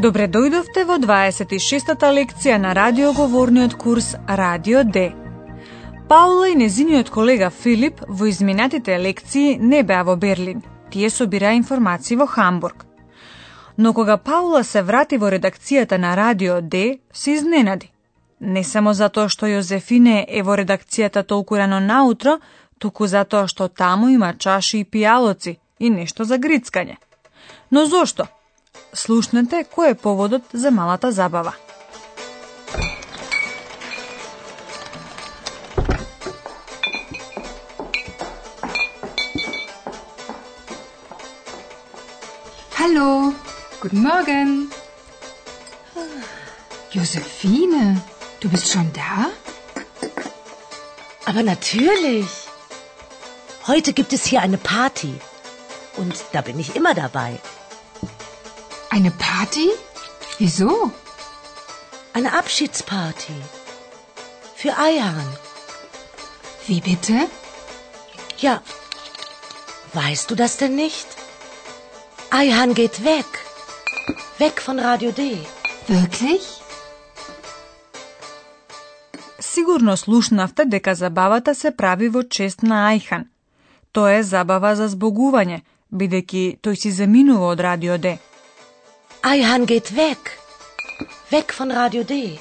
Добре дојдовте во 26-та лекција на радиоговорниот курс Радио Д. Паула и незиниот колега Филип во изминатите лекции не беа во Берлин. Тие собираа информации во Хамбург. Но кога Паула се врати во редакцијата на Радио Д, се изненади. Не само затоа што Јозефине е во редакцијата толку рано наутро, туку затоа што таму има чаши и пијалоци и нешто за грицкање. Но зошто? Слушнете кој е поводот за малата забава. Hallo, guten Morgen. Josephine, du bist schon da? Aber natürlich. Heute gibt es hier eine Party. Und da bin ich immer dabei. Eine Party? Wieso? Eine Abschiedsparty. Für Eihan. Wie bitte? Ja. Weißt du das denn nicht? Eihan geht weg. Weg von Radio D. Wirklich? Сигурно слушнавте дека забавата се прави во чест на Ајхан. Тоа е забава за збогување, бидејќи тој си заминува од Радио Д. Eihan geht weg. Weg von Radio D.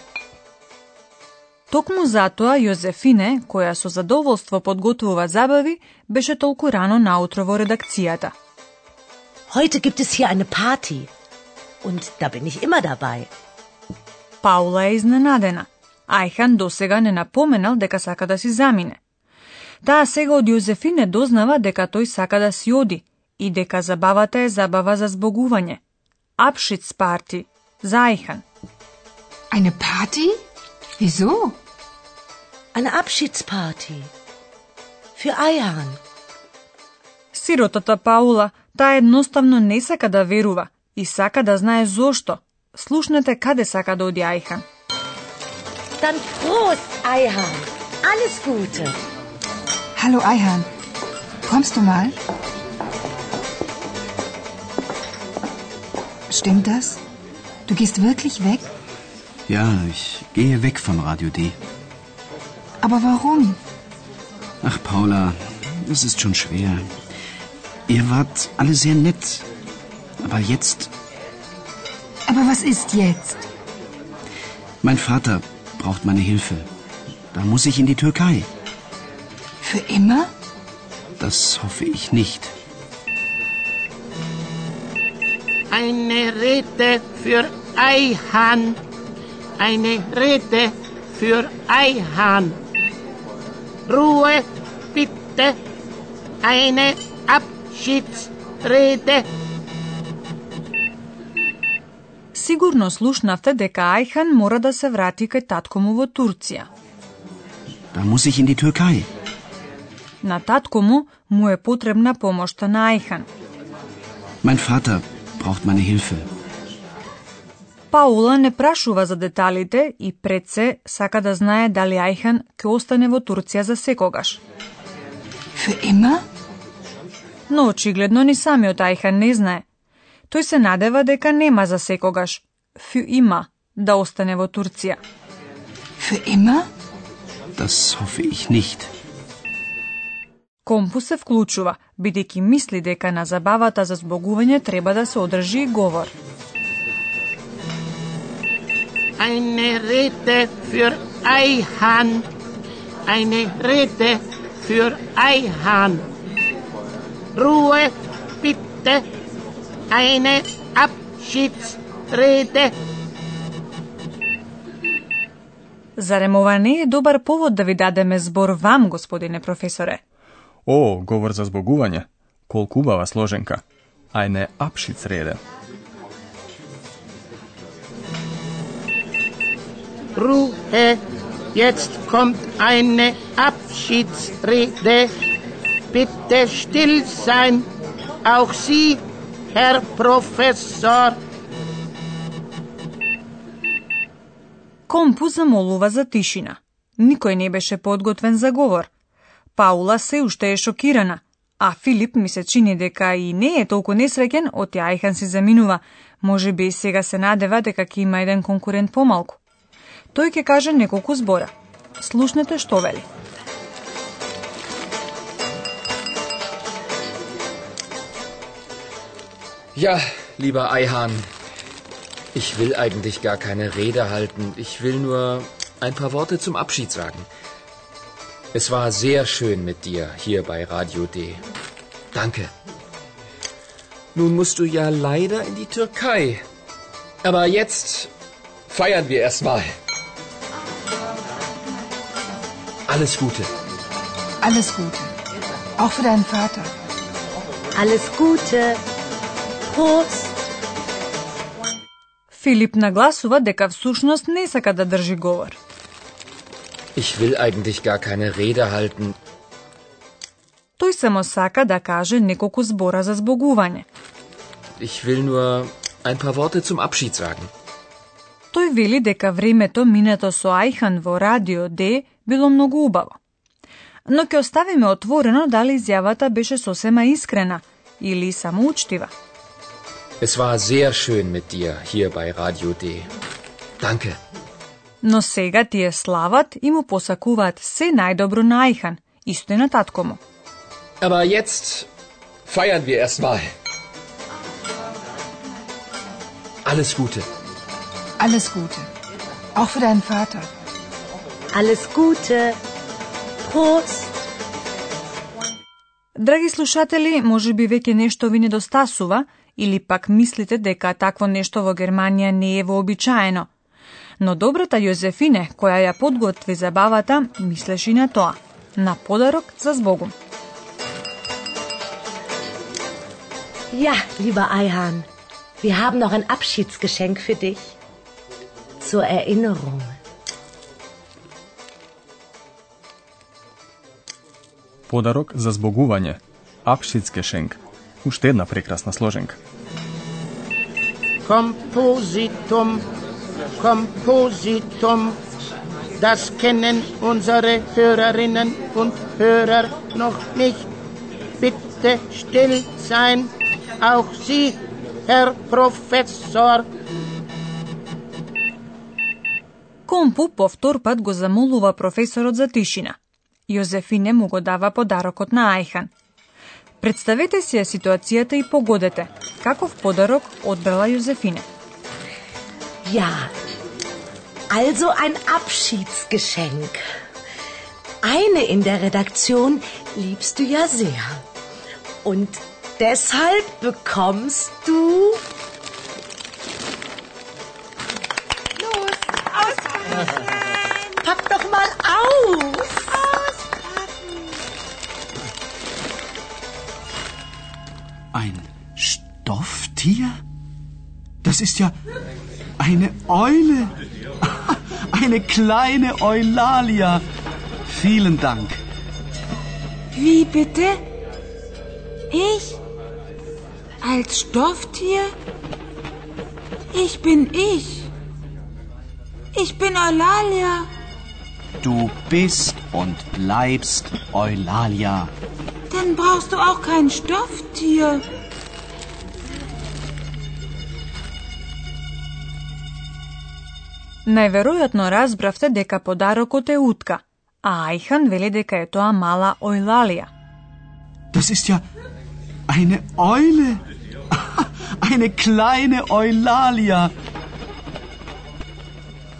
Токму затоа Јозефине, која со задоволство подготвува забави, беше толку рано наутро во редакцијата. Heute gibt es hier eine Party. Und da bin ich immer dabei. Паула е изненадена. Ајхан досега не напоменал дека сака да си замине. Таа сега од Јозефине дознава дека тој сака да си оди и дека забавата е забава за збогување – Abschiedsparty. Zeichen. Eine Party? Wieso? Eine Abschiedsparty. Für Eihan. Сиротата Паула, таа едноставно не сака да верува и сака да знае зошто. Слушнете каде сака да оди Ајхан. Dann Prost, Eihan. Alles Gute. Hallo Eihan. Kommst du mal? Stimmt das? Du gehst wirklich weg? Ja, ich gehe weg von Radio D. Aber warum? Ach, Paula, es ist schon schwer. Ihr wart alle sehr nett. Aber jetzt. Aber was ist jetzt? Mein Vater braucht meine Hilfe. Da muss ich in die Türkei. Für immer? Das hoffe ich nicht. Eine Rede für Eihahn. Eine Rede für Eihahn. Ruhe, bitte. Eine Abschiedsrede. Сигурно слушнавте дека Ајхан мора да се врати кај татко му во Турција. Da muss ich in die Türkei. На татко му му е потребна помошта на Ајхан. Mein Vater braucht meine Hilfe. Паула не прашува за деталите и пред се сака да знае дали Ајхан ќе остане во Турција за секогаш. Für immer? Но очигледно ни самиот Ајхан не знае. Тој се надева дека нема за секогаш, фю има, да остане во Турција. Für immer? Das hoffe ich nicht. Компу се вклучува, бидејќи мисли дека на забавата за збогување треба да се одржи говор. Eine Rede für Eihahn. Eine Rede für Eihahn. Ruhe, bitte. Eine Abschiedsrede. Зарем ова не е добар повод да ви дадеме збор вам, господине професоре? О, говор за збогување. Колку убава сложенка. Eine Abschiedsrede. Ruhe, Jetzt kommt eine Abschiedsrede. Bitte still sein. Auch Sie, Herr Professor. Компу замолува за тишина. Никој не беше подготвен за говор. Паула се уште е шокирана, а Филип ми се чини дека и не е толку несреќен, од Јајхан си заминува. Може би сега се надева дека ќе има еден конкурент помалку. Тој ќе каже неколку збора. Слушнете што вели. Ja, lieber Eihahn, ich will eigentlich gar keine Rede halten. Ich will nur ein paar Worte zum Abschied sagen. Es war sehr schön mit dir hier bei Radio D. Danke. Nun musst du ja leider in die Türkei. Aber jetzt feiern wir erst mal. Alles Gute. Alles Gute. Auch für deinen Vater. Alles Gute. Prost. Филип нагласува дека всушност не сака да држи говор. Ich will eigentlich gar keine Rede halten. Тој само сака да каже неколку збора за збогување. Ich will nur ein paar Worte zum Abschied sagen. Тој вели дека времето минато со Ајхан во радио Д било многу убаво. Но ќе оставиме отворено дали изјавата беше сосема искрена или само учтива. Es war sehr schön mit dir hier bei Radio D. Danke. Но сега тие слават и му посакуваат се најдобро на Ајхан, исто и на татко му. Aber jetzt feiern wir erst mal. Alles Gute. Alles Gute. Auch für deinen Vater. Alles Gute. Prost. Драги слушатели, може би веќе нешто ви недостасува или пак мислите дека такво нешто во Германија не е вообичаено. Но добрата Јозефине, која ја подготви забавата, мислеше и на тоа. На подарок за збогум. Ja, lieber Eihahn, wir haben noch ein Abschiedsgeschenk für dich. Zur Erinnerung. Подарок за збогување. Апшицкешенк. Уште една прекрасна сложенка. Kompositum, Kompositum. Das kennen unsere Hörerinnen und Hörer noch nicht. Bitte still sein. Auch Sie, Herr Professor. Компу повтор пат го замолува професорот за тишина. Јозефине му го дава подарокот на Ајхан. Представете си ја ситуацијата и погодете каков подарок одбрала Јозефине. Ja, also ein Abschiedsgeschenk. Eine in der Redaktion liebst du ja sehr. Und deshalb bekommst du... Los, auspacken! Pack doch mal aus! Ein Stofftier? Das ist ja eine Eule. Eine kleine Eulalia. Vielen Dank. Wie bitte? Ich? Als Stofftier? Ich bin ich. Ich bin Eulalia. Du bist und bleibst Eulalia. Dann brauchst du auch kein Stofftier. Најверојатно разбравте дека подарокот е утка, а Ајхан вели дека е тоа мала Ојлалија. Das ist ja eine Eule. Eine kleine Eulalia.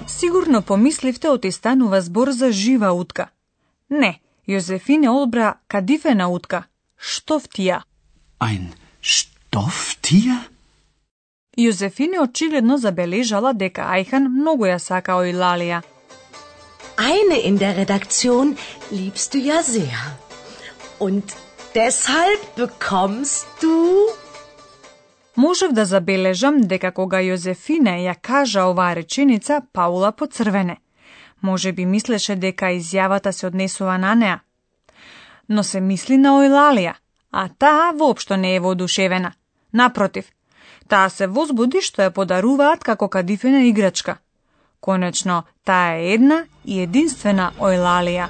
Сигурно помисливте оти станува збор за жива утка. Не, Јозефине одбра кадифена утка. Штофтија. Ein Stofftier? Јозефине очигледно забележала дека Ајхан многу ја сака Ојлалија. Eine in der Redaktion liebst du ja sehr. Und deshalb bekommst du... Можев да забележам дека кога Јозефине ја кажа оваа реченица, Паула поцрвене. Може би мислеше дека изјавата се однесува на неа. Но се мисли на Ојлалија, а таа воопшто не е воодушевена. Напротив, таа се возбуди што ја подаруваат како кадифена играчка. Конечно, таа е една и единствена Ојлалија.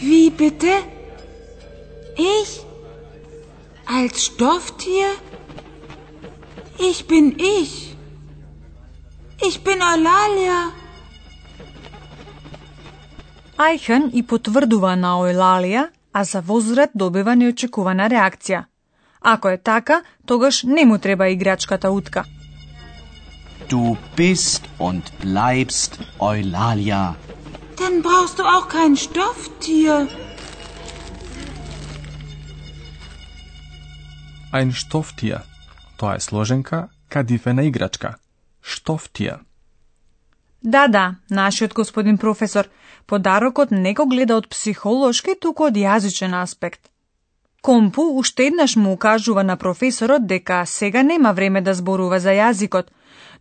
Wie bitte? Ich? Als Stofftier? Ich bin ich. Ich bin Eulalia. Ајхен и потврдува на Ојлалија, а за возврат добива неочекувана реакција. Ако е така, тогаш не му треба играчката утка. Du bist und bleibst Eulalia. Dann brauchst du auch kein Stofftier. Ein Stofftier. Тоа е сложенка кадифена играчка. Stofftier. Да, да, нашиот господин професор, подарокот не го гледа од психолошки, туку од јазичен аспект. Компу уште еднаш му укажува на професорот дека сега нема време да зборува за јазикот,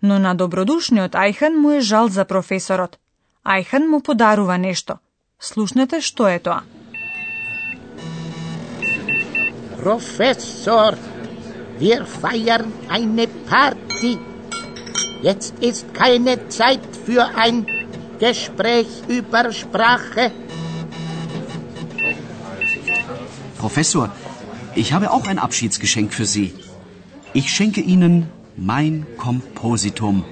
но на добродушниот Ајхан му е жал за професорот. Ајхан му подарува нешто. Слушнете што е тоа. Професор, wir feiern eine Party. Jetzt ist keine Zeit für ein Gespräch über Sprache. Professor, ich habe auch ein Abschiedsgeschenk für Sie. Ich schenke Ihnen mein Kompositum.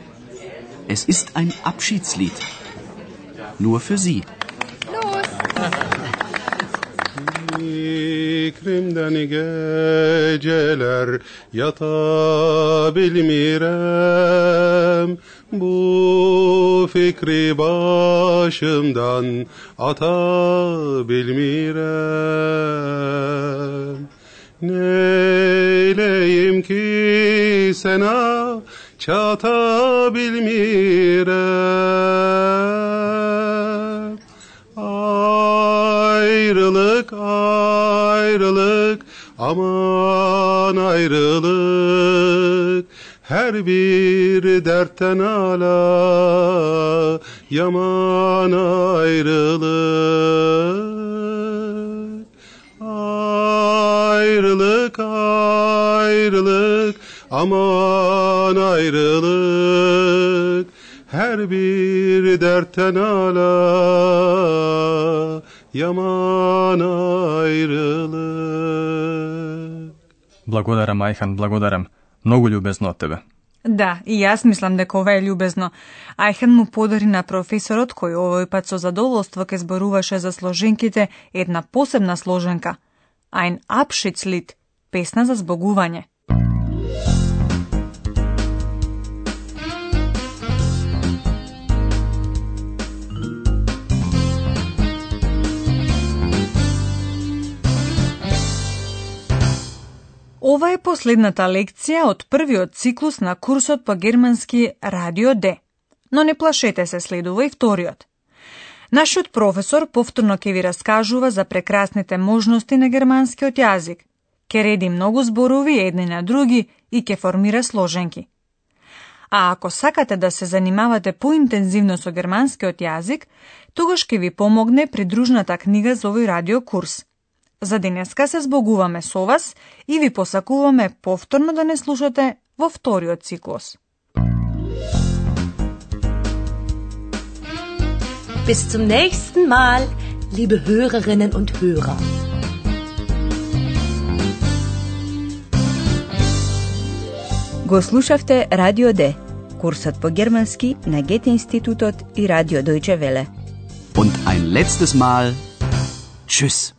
Es ist ein Abschiedslied. Nur für Sie. ikrimden geceler yata bu fikri başımdan ata neyleyim ki sana çata her bir dertten ala yaman ayrılık ayrılık ayrılık aman ayrılık her bir dertten ala yaman ayrılık. Благодарам, Ајхан, благодарам. Многу љубезно од тебе. Да, и јас мислам дека ова е љубезно. Ајхен му подари на професорот, кој овој пат со задоволство ке зборуваше за сложенките, една посебна сложенка. Ein Abschiedslied, песна за збогување. Ова е последната лекција од првиот циклус на курсот по германски Радио Д. Но не плашете се, следува и вториот. Нашиот професор повторно ќе ви раскажува за прекрасните можности на германскиот јазик. Ке реди многу зборови едни на други и ке формира сложенки. А ако сакате да се занимавате поинтензивно со германскиот јазик, тогаш ќе ви помогне придружната книга за овој радиокурс – За денеска се збогуваме со вас и ви посакуваме повторно да не слушате во вториот циклус. Bis zum nächsten Mal, liebe Hörerinnen und Hörer. Го слушавте Радио Д, курсот по германски на Гете институтот и Радио Дојче Веле. Und ein letztes Mal. Tschüss.